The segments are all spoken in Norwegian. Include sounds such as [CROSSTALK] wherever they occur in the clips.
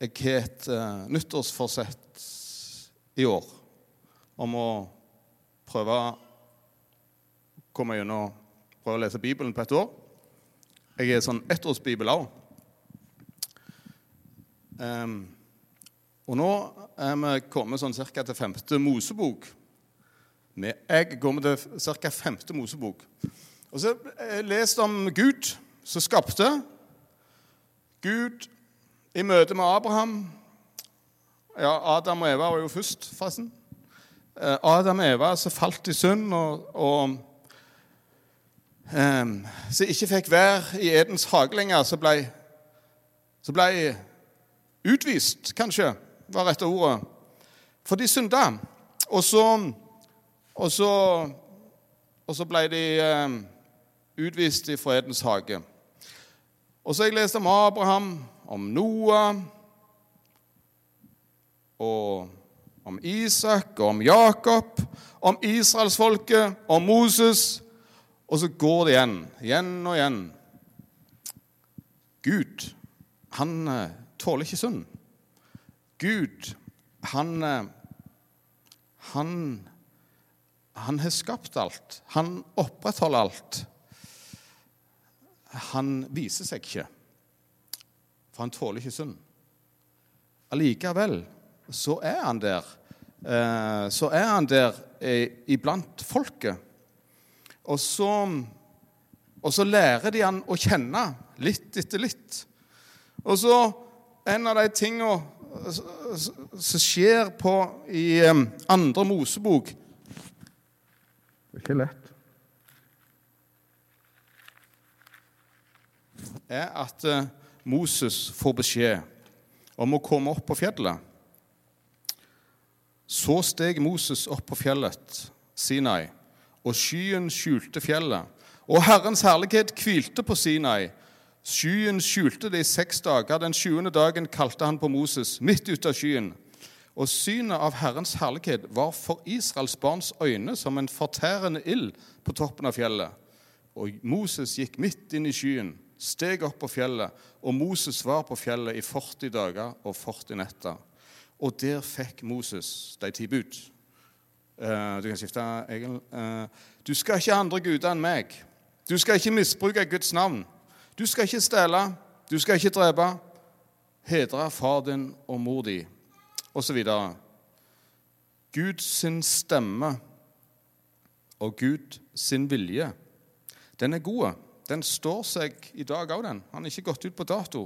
jeg har et uh, nyttårsforsett i år om å prøve å komme gjennom Prøve å lese Bibelen på et år. Jeg er sånn ettårsbibel òg. Um, og nå er vi kommet sånn cirka til femte Mosebok. Jeg kommer til ca. femte Mosebok. Og så har jeg lest om Gud som skapte. Gud i møte med Abraham Ja, Adam og Eva var jo først, forresten. Eh, Adam og Eva så falt i synd, og, og um, Så ikke fikk være i Edens hage lenger, så ble, så ble utvist, kanskje, var rette ordet. For de synda. Og så, og så, og så ble de um, utvist fra Edens hage. Og så har jeg lest om Abraham, om Noah og om Isak og om Jakob, om israelsfolket, om Moses. Og så går det igjen, igjen og igjen. Gud, han eh, tåler ikke synd. Gud, han eh, Han, han har skapt alt. Han opprettholder alt. Han viser seg ikke, for han tåler ikke synd. Allikevel så er han der. Eh, så er han der iblant folket. Og så, og så lærer de han å kjenne litt etter litt. Og så en av de tingene som skjer på i andre Mosebok Det er ikke lett. Er at eh, Moses får beskjed om å komme opp på fjellet. Så steg Moses opp på fjellet Sinai, og skyen skjulte fjellet. Og Herrens herlighet hvilte på Sinai. Skyen skjulte det i seks dager. Den sjuende dagen kalte han på Moses midt ute av skyen. Og synet av Herrens herlighet var for Israels barns øyne som en fortærende ild på toppen av fjellet. Og Moses gikk midt inn i skyen steg opp på fjellet, og Moses var på fjellet i 40 dager og 40 netter. Og der fikk Moses de ti bud. Uh, du kan skifte egen. Uh, du skal ikke andre guder enn meg. Du skal ikke misbruke Guds navn. Du skal ikke stjele. Du skal ikke drepe. Hedre far din og mor di, osv. Guds stemme og Guds vilje, den er god. Den står seg i dag òg, den. Han er ikke gått ut på dato.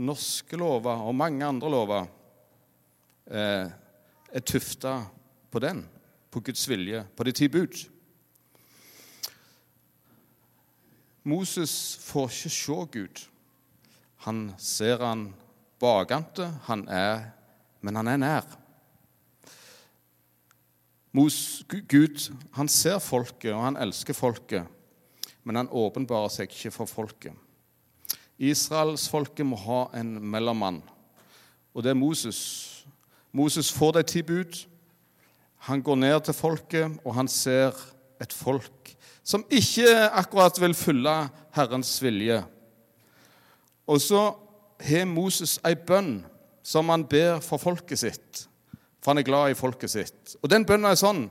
Norske lover og mange andre lover eh, er tufta på den, på Guds vilje, på de ti bud. Moses får ikke se Gud. Han ser han bakante, han er, men han er nær. Mos, Gud han ser folket, og han elsker folket men han åpenbarer seg ikke for folket. Israelsfolket må ha en mellommann, og det er Moses. Moses får de ti bud. Han går ned til folket, og han ser et folk som ikke akkurat vil følge Herrens vilje. Og så har Moses ei bønn som han ber for folket sitt, for han er glad i folket sitt. Og den bønnen er sånn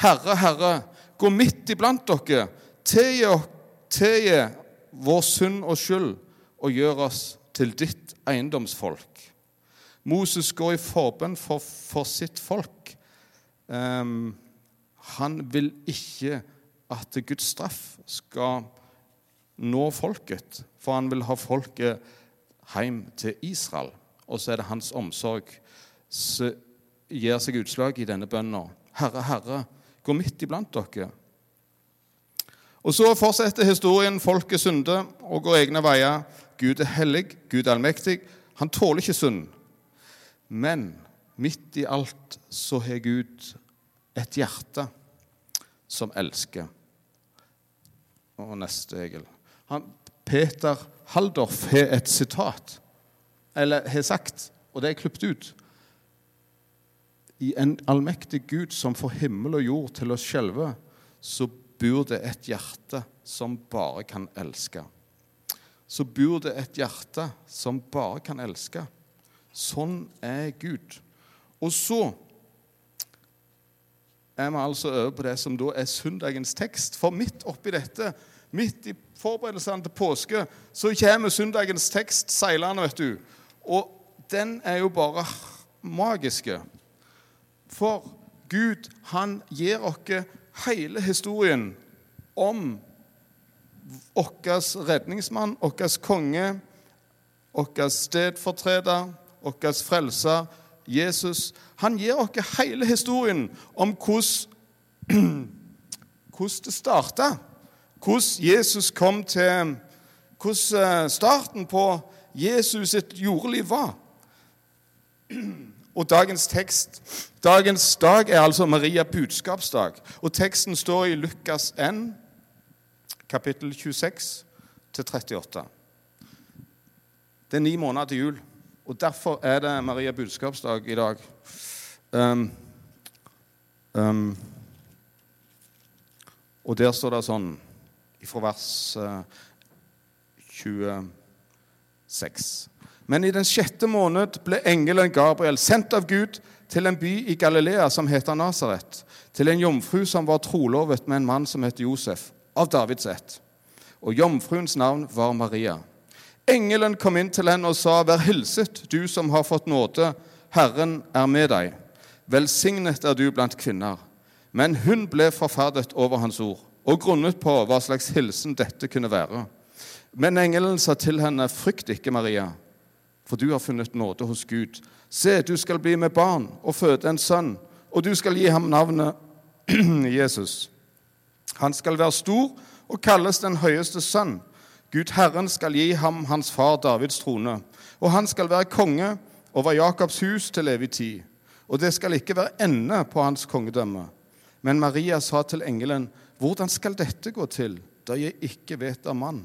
Herre, Herre, gå midt iblant dere tilgi vår synd og skyld og gjør oss til ditt eiendomsfolk. Moses går i forbønn for, for, sitt folk. Um, han vil ikke at Guds straff skal nå folket, for han vil ha folket hjem til Israel. Og så er det hans omsorg som gir seg utslag i denne bønna. Herre, Herre, gå midt iblant dere og Så fortsetter historien. Folket synder og går egne veier. Gud er hellig, Gud er allmektig. Han tåler ikke synd. Men midt i alt så har Gud et hjerte som elsker. Og neste Egil. Peter Haldorf har et sitat, eller har sagt, og det er klippet ut. I en allmektig Gud som får himmel og jord til å skjelve, så bor det et hjerte som bare kan elske. Så bor det et hjerte som bare kan elske. Sånn er Gud. Og så er vi altså over på det som da er søndagens tekst. For midt oppi dette, midt i forberedelsene til påske, så kommer søndagens tekst seilende, vet du. Og den er jo bare magiske. For Gud, han gir oss hele historien om vår redningsmann, vår konge, vår stedfortreder, vår frelser, Jesus. Han gir oss hele historien om hvordan, [CLEARS THROAT] det starta. Hvordan Jesus kom til Hvordan starten på Jesus sitt jordeliv var. [CLEARS THROAT] Og dagens tekst Dagens dag er altså Maria budskapsdag. Og teksten står i Lukas 1, kapittel 26 til 38. Det er ni måneder til jul, og derfor er det Maria budskapsdag i dag. Um, um, og der står det sånn fra vers uh, 26. Men i den sjette måned ble engelen Gabriel sendt av Gud til en by i Galilea som heter Nasaret, til en jomfru som var trolovet med en mann som het Josef, av Davids ett. Og jomfruens navn var Maria. Engelen kom inn til henne og sa, Vær hilset, du som har fått nåde. Herren er med deg. Velsignet er du blant kvinner. Men hun ble forferdet over hans ord og grunnet på hva slags hilsen dette kunne være. Men engelen sa til henne, Frykt ikke, Maria, for du har funnet nåde hos Gud. Se, du skal bli med barn og føde en sønn, og du skal gi ham navnet [CLEARS THROAT] Jesus. Han skal være stor og kalles den høyeste sønn. Gud Herren skal gi ham hans far Davids trone, og han skal være konge over Jakobs hus til evig tid. Og det skal ikke være ende på hans kongedømme. Men Maria sa til engelen, Hvordan skal dette gå til, da jeg ikke vet av mann?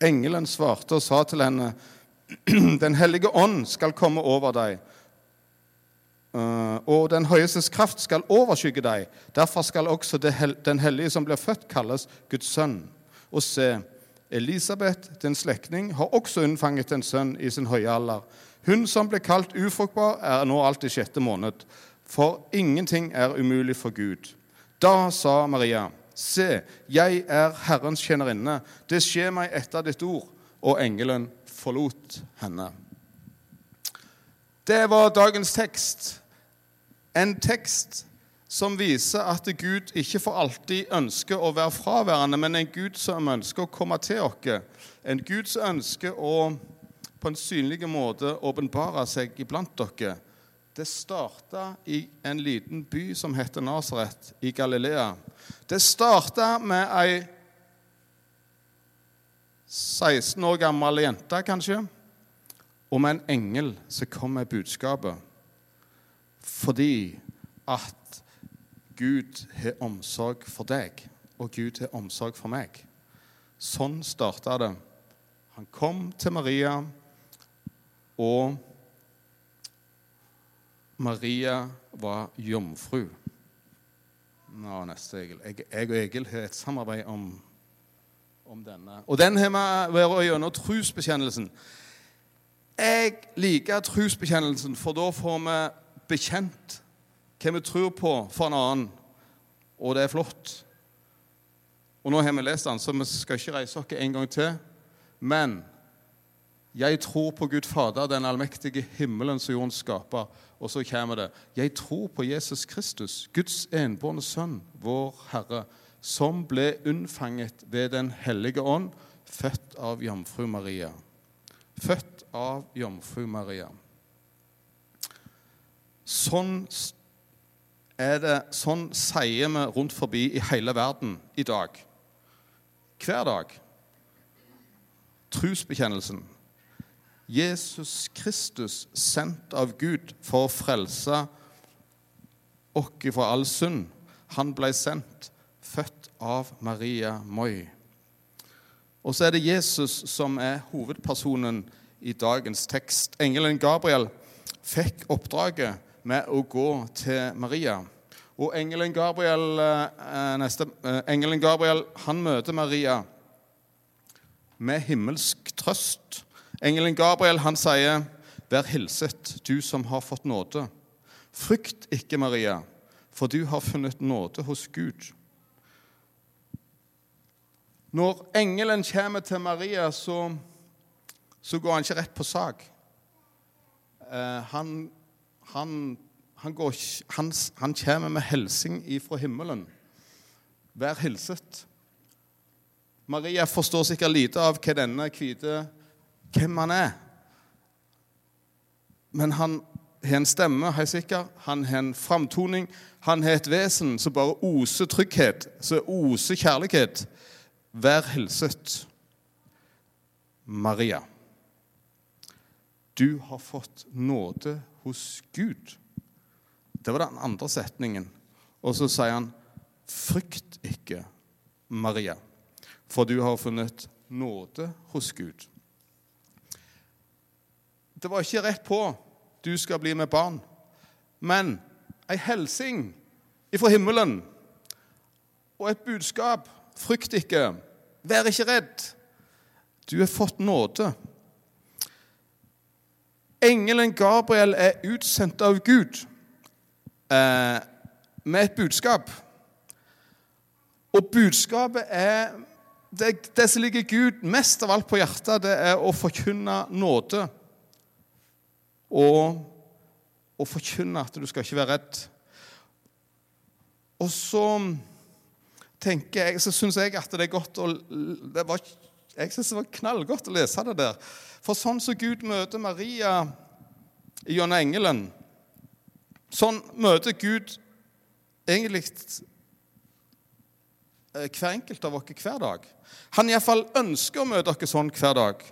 Engelen svarte og sa til henne, [CLEARS THROAT] Den hellige ånd skal komme over deg, eh, og Den høyestes kraft skal overskygge deg. Derfor skal også Den hellige som blir født, kalles Guds sønn. Og se, Elisabeth, din slektning, har også unnfanget en sønn i sin høye alder. Hun som ble kalt ufruktbar, er nå alt i sjette måned, for ingenting er umulig for Gud. Da sa Maria, Se, jeg er Herrens tjenerinne. Det skjer meg etter ditt ord. Og engelen forlot henne. Det var dagens tekst. En tekst som viser at Gud ikke for alltid ønsker å være fraværende, men en Gud som ønsker å komme til oss. En Gud som ønsker å på en synlig måte åpenbare seg iblant dere. Det starta i en liten by som heter Nasaret i Galilea. Det starta med ei 16 år gammel jente, kanskje, og med en engel som kom med budskapet. Fordi at Gud har omsorg for deg, og Gud har omsorg for meg. Sånn starta det. Han kom til Maria, og Maria var jomfru. Nå, neste Egil. Jeg, jeg, og Egil har et samarbeid om, om denne. Og den har vi vært gjennom trosbekjennelsen. Jeg liker trosbekjennelsen, for da får vi bekjent hva vi tror på for en annen, og det er flott. Og nå har vi lest den, så vi skal ikke reise oss en gang til. Men jeg tror på Gud Fader, den allmektige himmelen som jorden skaper. Og så kommer det Jeg tror på Jesus Kristus, Guds enbårne sønn, vår Herre, som ble unnfanget ved Den hellige ånd, født av jomfru Maria. Født av jomfru Maria. Sånn er det, sånn sier vi rundt forbi i hele verden i dag. Hver dag. Trusbekjennelsen. Jesus Kristus, sendt av Gud for å frelse oss fra all synd. Han ble sendt, født av Maria Moi. Og så er det Jesus som er hovedpersonen i dagens tekst. Engelen Gabriel fikk oppdraget med å gå til Maria. Og engelen Gabriel, eh, neste, eh, engelen Gabriel han møter Maria med himmelsk trøst Engelen Gabriel han sier, Vær hilset, du som har fått nåde. Frykt ikke, Maria, for du har funnet nåde hos Gud. Når engelen kommer til Maria, så, så går han ikke rett på sak. Eh, han, han, han, går, han, kommer med hilsing ifra himmelen. Vær hilset. Maria forstår sikkert lite av hva denne hvite hvem han er. Men han har en stemme, helt sikkert. Han har en framtoning. Han har et vesen som bare oser trygghet, som oser kjærlighet. Vær hilset, Maria. Du har fått nåde hos Gud. Det var den andre setningen. Og så sier han, frykt ikke, Maria, for du har funnet nåde hos Gud. Det var ikke rett på du skal bli med barn, men ei hilsing ifra himmelen og et budskap Frykt ikke. Vær ikke redd. Du har fått nåde. Engelen Gabriel er utsendt av Gud eh, med et budskap. Og budskapet er det, det, som ligger Gud mest av alt på hjertet, det er å forkynne nåde. Og å forkynne at du skal ikke være redd. Og så tenker jeg, så syns jeg at det er godt å det var, Jeg syns det var knallgodt å lese det der. For sånn som Gud møter Maria gjennom engelen, sånn møter Gud egentlig eh, hver enkelt av oss hver dag. Han iallfall ønsker å møte dere sånn hver dag.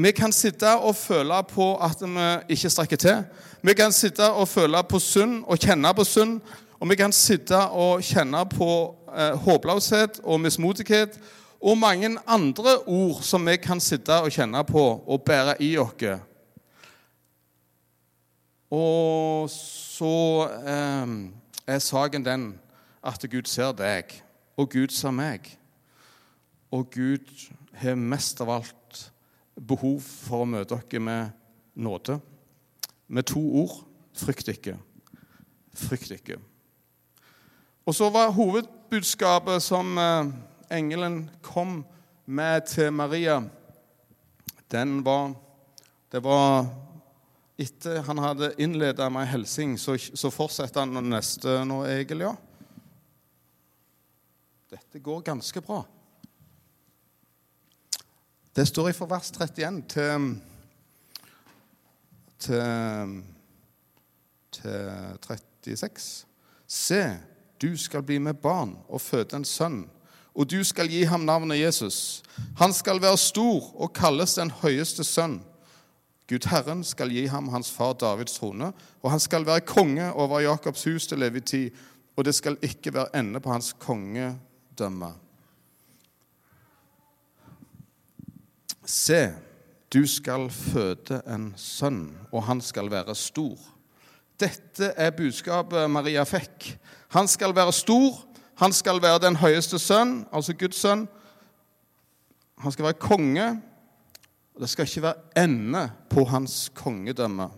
Vi kan sitte og føle på at vi ikke strekker til. Vi kan sitte og føle på synd og kjenne på synd og vi kan sitte og kjenne på eh, håpløshet og mismodighet og mange andre ord som vi kan sitte og kjenne på og bære i oss. Og så eh, er saken den at Gud ser deg, og Gud ser meg. Og Gud har mest av alt behov for å møte dere med nåde. Med to ord frykt ikke. Frykt ikke. Og så var hovedbudskapet som eh, engelen kom med til Maria, den var Det var etter han hadde innleda med ei hilsing, så, så, fortsetter han neste nå, Egil, ja. Dette går ganske bra. Det står i vers 31 til, til, til 36. Se, du skal bli med barn og føde en sønn, og du skal gi ham navnet Jesus. Han skal være stor og kalles den høyeste sønn. Gud Herren skal gi ham hans far Davids trone, og han skal være konge over Jakobs hus til evig tid, og det skal ikke være ende på hans kongedømme. Se, du skal føde en sønn, og han skal være stor. Dette er budskapet Maria fikk han skal være stor, han skal være den høyeste sønn, altså Guds sønn. Han skal være konge. og Det skal ikke være ende på hans kongedømme.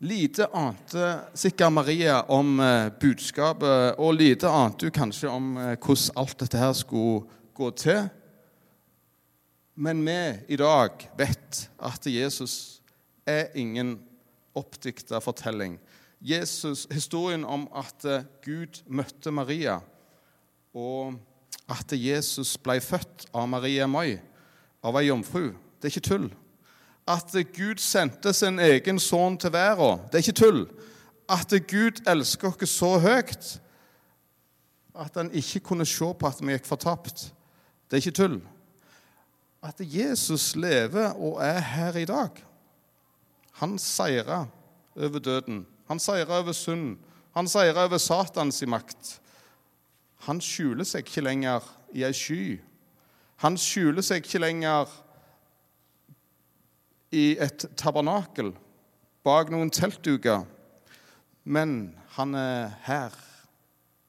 Lite ante sikkert Maria om eh, budskapet, og lite ante hun kanskje om eh, hvordan alt dette her skulle gå til. Men vi i dag vet at Jesus er ingen oppdikta fortelling. Jesus, historien om at eh, Gud møtte Maria, og at Jesus ble født av Maria Moi, av ei jomfru, det er ikke tull. At Gud sendte sin egen sønn til verden, det er ikke tull. At Gud elsker oss så høyt at han ikke kunne se på at vi gikk fortapt, det er ikke tull. At Jesus lever og er her i dag. Han seira over døden. Han seira over synd. Han seira over Satans makt. Han skjuler seg ikke lenger i ei sky. Han skjuler seg ikke lenger i et tabernakel bak noen teltduker. Men han er her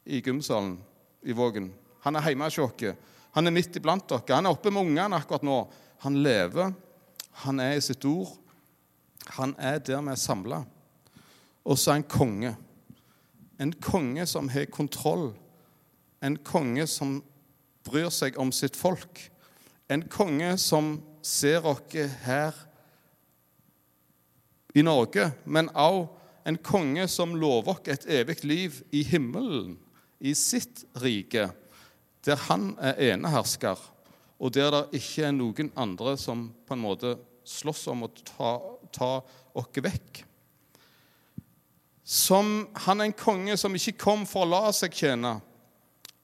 i gymsalen i Vågen. Han er hjemme hos oss. Han er midt iblant dere. Han er oppe med ungene akkurat nå. Han lever. Han er i sitt ord. Han er der vi er samla. Og så er han konge. En konge som har kontroll. En konge som bryr seg om sitt folk. En konge som ser oss her i Norge, men også en konge som lover oss et evig liv i himmelen, i sitt rike, der han er enehersker, og der det ikke er noen andre som på en måte slåss om å ta, ta oss vekk. Som han er en konge som ikke kom for å la seg tjene,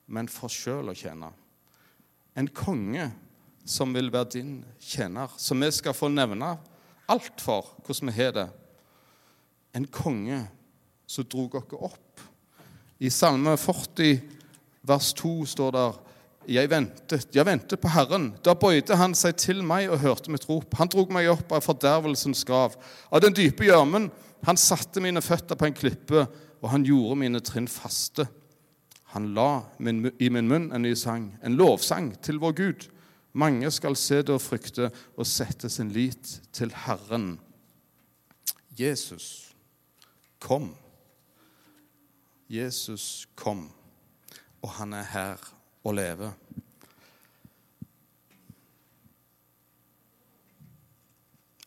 men for sjøl å tjene. En konge som vil være din tjener, som vi skal få nevne alt for hvordan vi har det. En konge som drog oss opp. I Salme 40, vers 2 står det jeg ventet, jeg ventet på Herren. Da bøyde han seg til meg og hørte mitt rop. Han drog meg opp av fordervelsens grav, av den dype gjørmen. Han satte mine føtter på en klippe, og han gjorde mine trinn faste. Han la min, i min munn en ny sang, en lovsang til vår Gud. Mange skal se det og frykte og sette sin lit til Herren. Jesus kom. Jesus kom, og han er her og leve.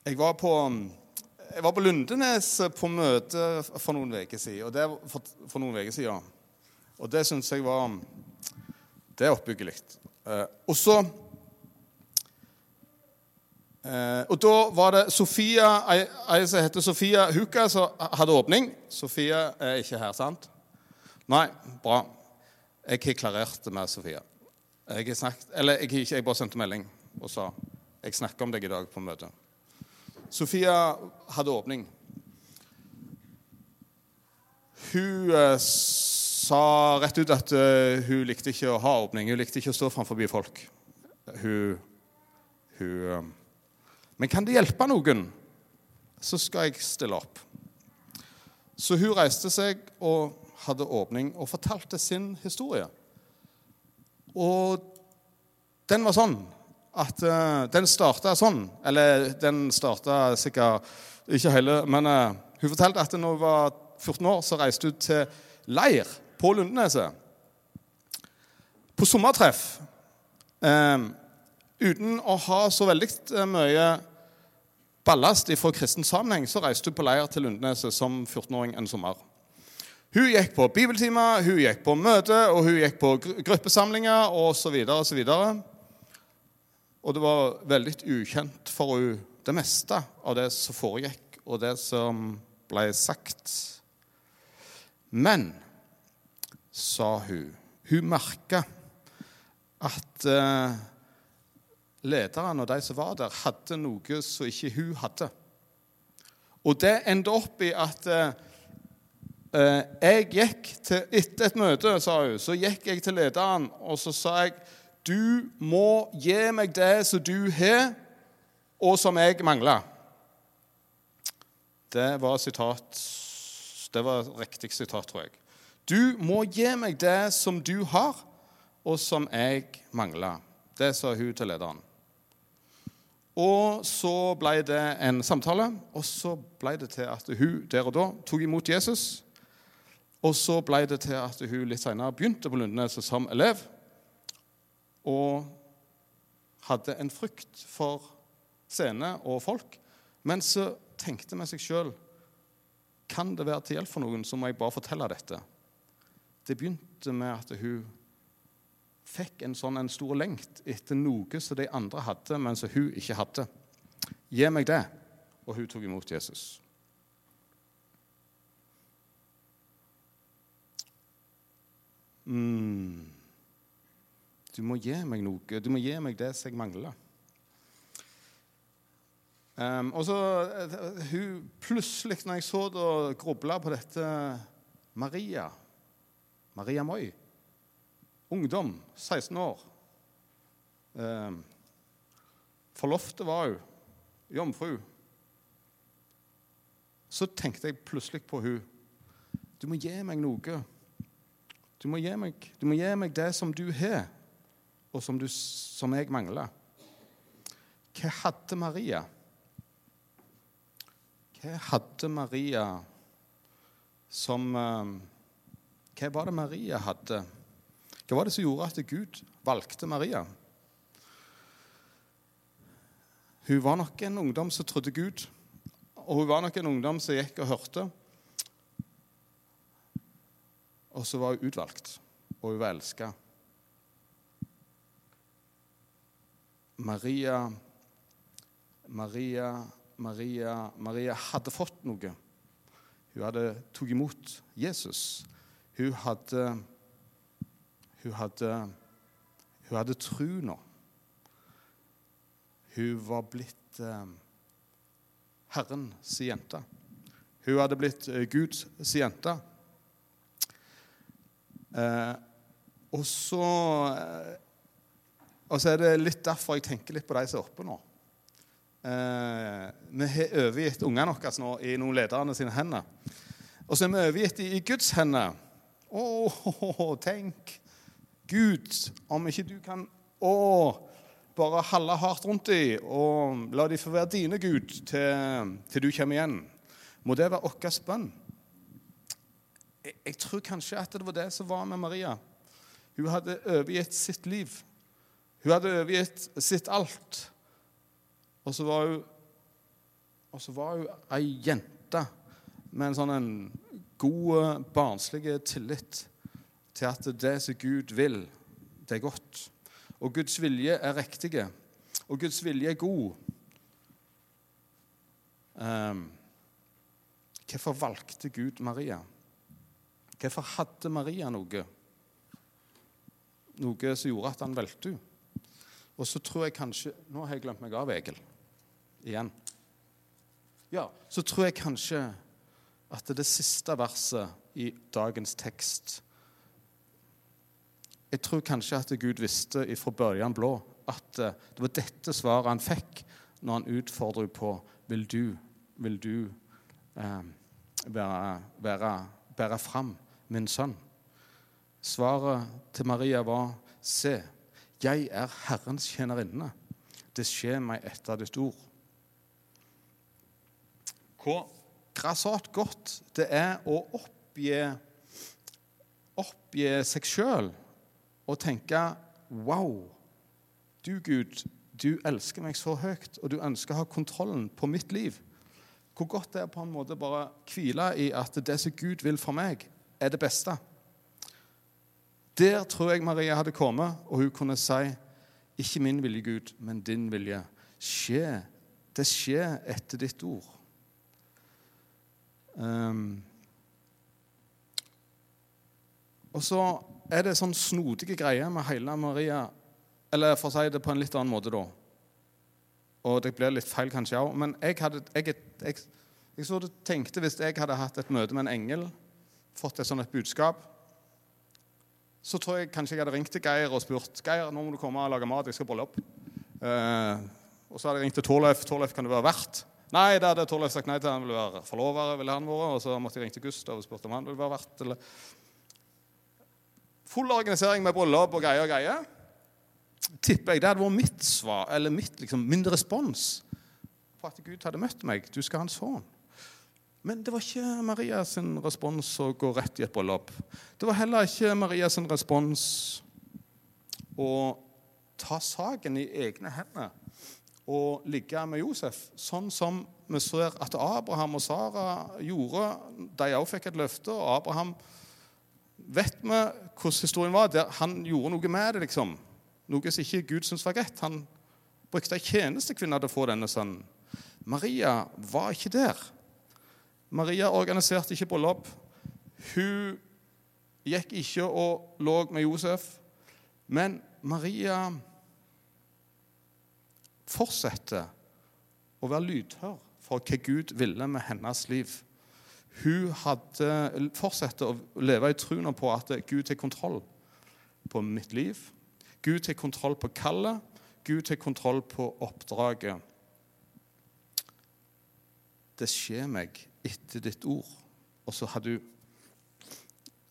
Jeg var på, jeg var på Lundenes på møte for noen uker siden. Og det, for, for noen veker siden. Og det syns jeg var Det er oppbyggelig. Eh, og så eh, Og da var det Sofia, ei som heter Sofia Huka, som hadde åpning. Sofia er ikke her, sant? Nei, bra. Jeg har klarert det med Sofia. Jeg snakket, eller jeg, jeg bare sendte melding og sa jeg snakker om deg i dag på møtet. Sofia hadde åpning. Hun eh, sa rett ut at uh, hun likte ikke å ha åpning. Hun likte ikke å stå framfor folk. Hun, hun uh, Men kan det hjelpe noen, så skal jeg stille opp. Så hun reiste seg og hadde åpning og fortalte sin historie. Og den var sånn at uh, Den starta sånn. Eller den starta sikkert ikke hele, men uh, hun fortalte at når hun var 14 år, så reiste hun til leir på Lundeneset. På sommertreff. Uh, uten å ha så veldig mye ballast fra kristen sammenheng, så reiste hun på leir til Lundeneset som 14-åring en sommer. Hun gikk på bibeltimer, hun gikk på møter, og hun gikk på gruppesamlinger osv. videre, Og og det var veldig ukjent for hun det meste av det som foregikk, og det som ble sagt. Men, sa hun, hun merka at eh, lederne og de som var der, hadde noe som ikke hun hadde. Og det endte opp i at Eh, jeg gikk til, Etter et møte sa hun, så gikk jeg til lederen og så sa jeg, du må gi meg det som du har, og som jeg mangler. Det var sitat Det var riktig sitat, tror jeg. Du må gi meg det som du har, og som jeg mangler. Det sa hun til lederen. Og så ble det en samtale, og så ble det til at hun der og da tok imot Jesus og så ble det til at hun litt senere begynte på Lundeneset som elev. Og hadde en frykt for scene og folk. Men så tenkte med seg sjøl kan det være til hjelp for noen, så må jeg bare fortelle dette. Det begynte med at hun fikk en sånn en stor lengt etter noe som de andre hadde, men som hun ikke hadde. Gi meg det. Og hun tok imot Jesus. Mm, Du må gi meg noe. Du må gi meg det som jeg mangler. Um, og så uh, hun Plutselig, når jeg så det og grubla på dette Maria Maria Moi. Ungdom. 16 år. Um, Forloftet var hun. Jomfru. Så tenkte jeg plutselig på hun. Du må gi meg noe. Du må gi meg, må gi meg det som du har, og som, du, som jeg mangler. hva hadde Maria? Hva hadde Maria som eh, Hva var det Maria hadde? Hva var det som gjorde at Gud valgte Maria? Hun var nok en ungdom som trodde Gud, og hun var nok en ungdom som gikk og hørte. Og så var hun utvalgt, og hun var elska. Maria, Maria, Maria, Maria hadde fått noe. Hun hadde tatt imot Jesus. Hun hadde Hun hadde, hun hadde tru nå. Hun var blitt eh, Herrens jente. Hun hadde blitt eh, Guds jente. Eh, og så eh, Og så er det litt derfor jeg tenker litt på de som er oppe nå. Eh, vi har overgitt ungene våre nå i noen lederne sine hender. Og så er vi overgitt i, i Guds hender. Å, tenk! Gud, om ikke du kan Å, bare holde hardt rundt dem og la dem få være dine Gud til, til du kommer igjen. Må det være vår bønn? Jeg, tror kanskje at det var det som var med Maria. Hun hadde overgitt sitt liv. Hun hadde overgitt sitt alt. Og så var hun og så var hun ei jente med en sånn en god, barnslig tillit til at det som Gud vil, det er godt. Og Guds vilje er riktig. Og Guds vilje er god. Um, hvorfor valgte Gud Maria? Hvorfor hadde Maria noe? Noe som gjorde at han valgte henne. Og så tror jeg kanskje Nå har jeg glemt meg av Egil. Igjen. Ja, så tror jeg kanskje at det siste verset i dagens tekst jeg tror kanskje at Gud visste fra børjan blå at eh, det var dette svaret han fikk når han utfordrer på vil du, vil du eh, være, være, bære fram min sønn. Svaret til Maria var se, jeg er Herrens tjenerinne. Det skjer meg etter ditt ord. Hvor grassat godt det er å oppgi, oppgi seg sjøl og tenke Wow, du Gud, du elsker meg så høyt, og du ønsker å ha kontrollen på mitt liv. Hvor godt det er på en måte bare hvile i at det som Gud vil for meg, er det beste. Der tror jeg Maria hadde kommet, og hun kunne si ikke min vilje, Gud, men din vilje. Skje. Det skjer etter ditt ord. Um, og så er det sånn snodige greier med hele Maria Eller for å si det på en litt annen måte, da. Og det blir litt feil kanskje òg, men jeg, hadde, jeg, jeg, jeg så det tenkte hvis jeg hadde hatt et møte med en engel, fått et sånt budskap, så tror jeg kanskje jeg hadde ringt til Geir og spurt Geir, nå må du komme og lage mat, jeg skal bolle opp. Eh, og så hadde jeg ringt til Torleif. Torleif, kan du være vert? Nei, det hadde Torleif sagt nei til. Han ville være forlover. ville han være, Og så måtte jeg ringe til Gustav og spurt om han ville være vert. eller Full organisering med bryllup og greier og greier. Tipper jeg det hadde vært mitt svar, eller mitt, liksom, min respons på at Gud hadde møtt meg. Du skal ha en sønn. Men det var ikke Marias respons å gå rett i et bryllup. Det var heller ikke Marias respons å ta saken i egne hender og ligge med Josef, sånn som vi ser at Abraham og Sara gjorde. De òg fikk et løfte, og Abraham vet vi hvordan historien var. Der han gjorde noe med det, liksom. Noe som ikke Gud syntes var greit. Han brukte ei tjenestekvinne til å få denne sønnen. Maria var ikke der. Maria organiserte ikke bryllup. Hun gikk ikke og lå med Josef. Men Maria fortsetter å være lydhør for hva Gud ville med hennes liv hun hadde fortsatte å leve i troen på at Gud har kontroll på mitt liv. Gud har kontroll på kallet. Gud har kontroll på oppdraget. Det skjer meg etter ditt ord. Og så har du,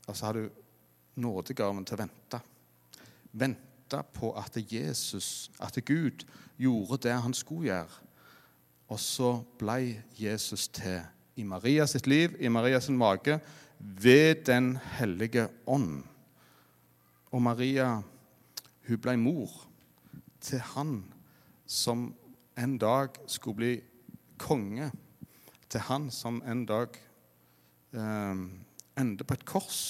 altså har du nådegaven til å vente. Vente på at Jesus, at Gud, gjorde det han skulle gjøre. Og så ble Jesus til i Maria sitt liv, i Maria sin mage, ved Den hellige ånd. Og Maria, hun ble mor til han som en dag skulle bli konge. Til han som en dag eh, ender på et kors.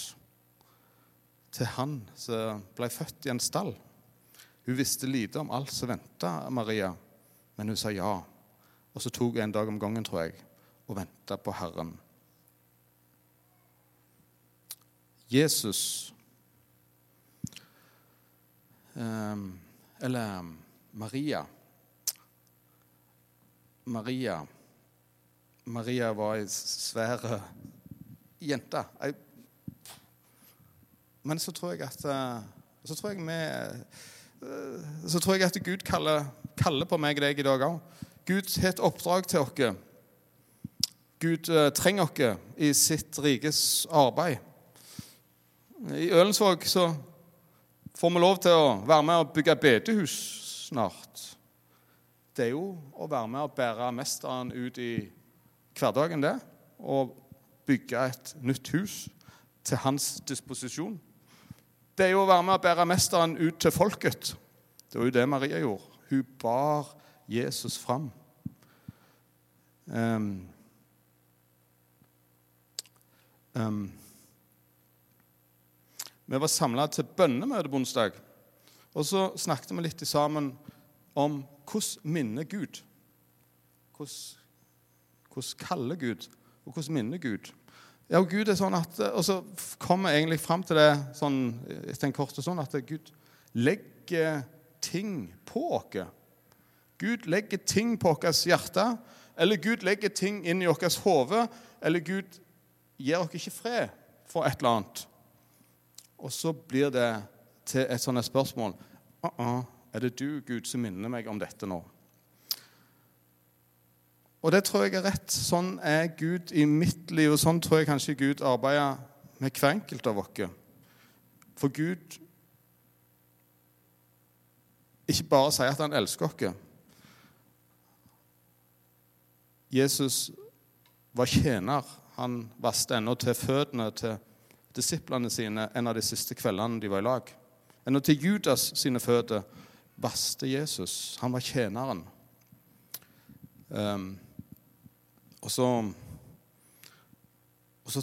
Til han som ble født i en stall. Hun visste lite om alt som venta Maria, men hun sa ja. Og så tok hun en dag om gangen, tror jeg, og venta på Herren. Jesus eh, Eller Maria Maria Maria var ei svær jente. Men så tror jeg at eh, så tror jeg, vi, eh, så tror jeg at Gud kaller, kaller på meg deg i dag òg. Gud har et oppdrag til oss. Gud uh, trenger oss i sitt rikes arbeid. I Ølensvåg så får vi lov til å være med og bygge bedehus snart. Det er jo å være med og bære mesteren ut i hverdagen, det. Og bygge et nytt hus til hans disposisjon. Det er jo å være med og bære mesteren ut til folket. Det var jo det Maria gjorde. Hun bar Jesus fram. Um, um, vi var samla til bønnemøte på onsdag. Og så snakket vi litt sammen om hvordan minner Gud. Hvordan, hvordan kaller Gud, og hvordan minner Gud. Ja, og Gud er sånn at, og så kommer jeg egentlig fram til det sånn, etter en kort sånn at Gud legger ting på oss. Gud legger ting på vårt hjerte, eller Gud legger ting inn i vårt hode, eller Gud gir oss ikke fred for et eller annet. Og så blir det til et sånt spørsmål uh -uh, Er det du, Gud, som minner meg om dette nå? Og det tror jeg er rett. Sånn er Gud i mitt liv, og sånn tror jeg kanskje Gud arbeider med hver enkelt av oss. For Gud ikke bare sier at han elsker oss. Jesus var tjener. Han vaste ennå til føttene til disiplene sine en av de siste kveldene de var i lag. Ennå til Judas sine føtter vaste Jesus. Han var tjeneren. Um, og så Og så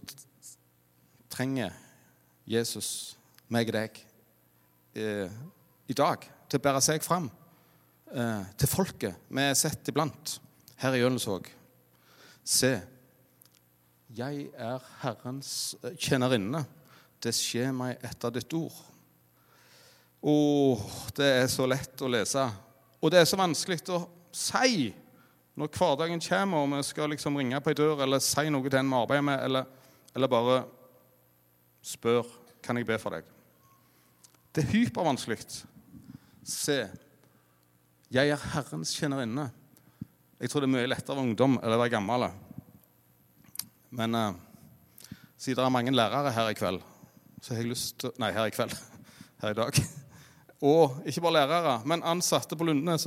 trenger Jesus meg og deg eh, i dag til å bære seg fram eh, til folket vi er sett iblant her i Jølensvåg. Se, jeg er Herrens eh, tjenerinne. Det skjer meg etter ditt ord. Å, det er så lett å lese. Og det er så vanskelig å si når hverdagen kommer og vi skal liksom ringe på ei dør eller si noe til en vi arbeider med, eller, eller bare spør kan jeg be for deg. Det er hypervanskelig. Se, jeg er Herrens tjenerinne. Jeg tror det er mye lettere å være ungdom eller være gammel. Men uh, siden det er mange lærere her i kveld, så har jeg lyst til Nei, her i kveld. [LAUGHS] Her i dag. [LAUGHS] Og ikke bare lærere, men ansatte på Lundnes.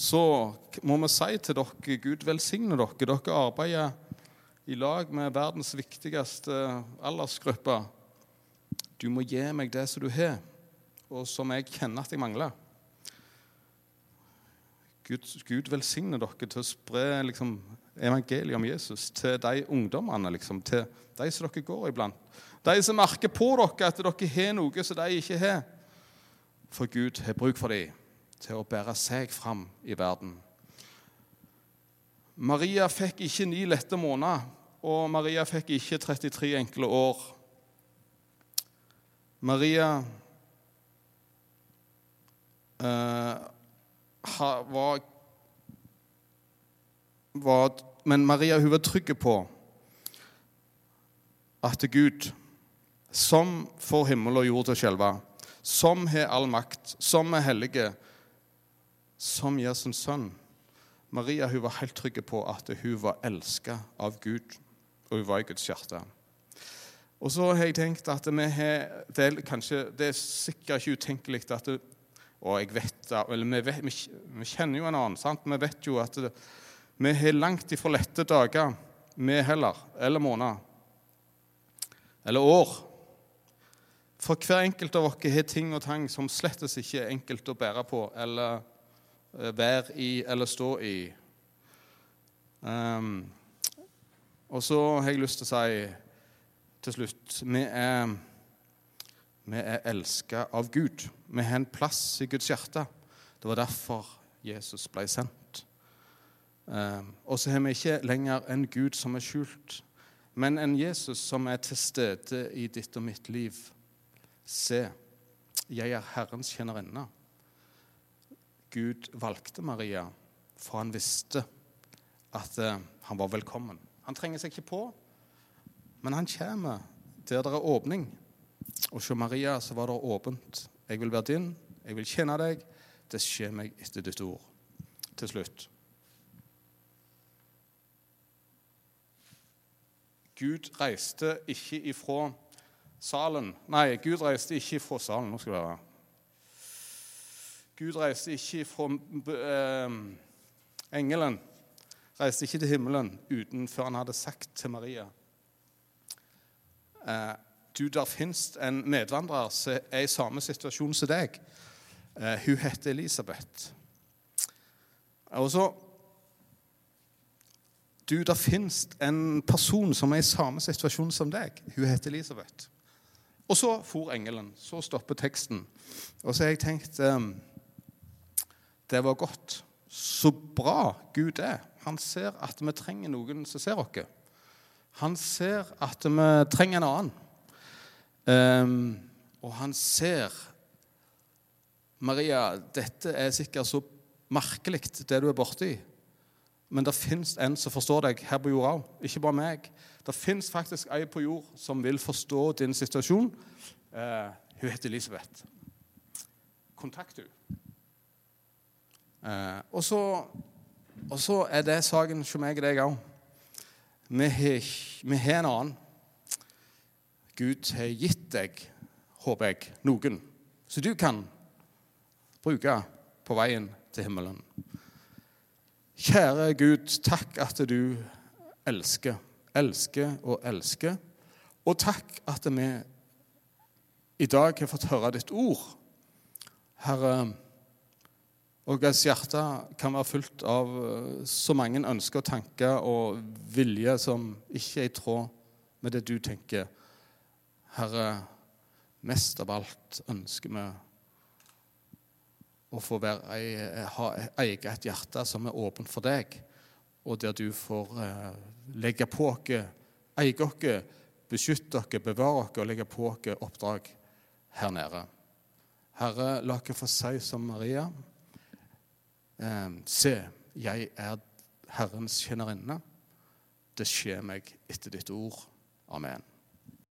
Så må vi si til dere Gud velsigne dere. Dere arbeider i lag med verdens viktigste aldersgruppe. Du må gi meg det som du har, og som jeg kjenner at jeg mangler. Gud, Gud velsigne dere til å spre liksom, evangeliet om Jesus til de ungdommene, liksom, til de som dere går iblant. De som merker på dere at dere har noe som de ikke har. For Gud har bruk for dem til å bære seg fram i verden. Maria fikk ikke ni lette måneder, og Maria fikk ikke 33 enkle år. Maria eh, var, var men Maria hun var trygg på at Gud, som får himmel og jord til å skjelve, som har all makt, som er hellige, som Jesu sønn Maria hun var helt trygg på at hun var elska av Gud, og hun var i Guds hjerte. Og så har jeg tenkt at vi har Det er, kanskje, det er sikkert ikke utenkelig at det, Og jeg vet eller vi, vet, vi, kjenner jo en annen. sant? Vi vet jo at det, vi har langt ifra lette dager, vi heller. Eller måneder. Eller år. For hver enkelt av oss har ting og tang som slettes ikke er enkelt å bære på eller være i eller stå i. Um, og så har jeg lyst til å si til slutt Vi er, vi er elska av Gud. Vi har en plass i Guds hjerte. Det var derfor Jesus ble sendt. Um, og så har vi ikke lenger en Gud som er skjult, men en Jesus som er til stede i ditt og mitt liv. Se, jeg er Herrens kjennerinne. Gud valgte Maria, for han visste at uh, han var velkommen. Han trenger seg ikke på, men han kommer der det er åpning. Og hos Maria så var det åpent. Jeg vil være din, jeg vil kjenne deg. Det skjer meg etter ditt ord. Til slutt. Gud reiste ikke ifra salen Nei, Gud reiste ikke ifra salen. Nå skal det være. Gud reiste ikke fra eh, engelen. Reiste ikke til himmelen uten før han hadde sagt til Maria eh, du, Der fins en medvandrer som er i samme situasjon som deg. Eh, hun heter Elisabeth. Og så Du, der fins en person som er i samme situasjon som deg. Hun heter Elisabeth. Og så for engelen. Så stopper teksten. Og så har jeg tenkt eh, Det var godt. Så bra Gud er. Han ser at vi trenger noen som ser oss. Han ser at vi trenger en annen. Um, og han ser Maria, dette er sikkert så merkelig, det du er borti. Men det fins en som forstår deg her på jorda òg. Ikke bare meg. Det fins faktisk ei på jord som vil forstå din situasjon. Uh, hun heter Elisabeth. Kontakt henne. Uh, og, og, så er det saken hos meg og deg òg. Vi har en annen. Gud har gitt deg, håper jeg, noen som du kan bruke på veien til himmelen. Kjære Gud, takk at du elsker, elsker og elsker. Og takk at vi i dag har fått høre ditt ord. Herre, og deres hjerte kan være fullt av eh, så mange ønsker og tanker og vilje som ikke er i tråd med det du tenker. Herre, mest av alt ønsker vi å få være, ha, eie et hjerte som er åpent for deg, og der du får eh, legge på oss, eie oss, beskytte oss, bevare oss og legge på oss oppdrag her nede. Herre, la oss få si som Maria se, jeg er Herrens kjennerinne. Det skjer meg etter ditt ord. Amen.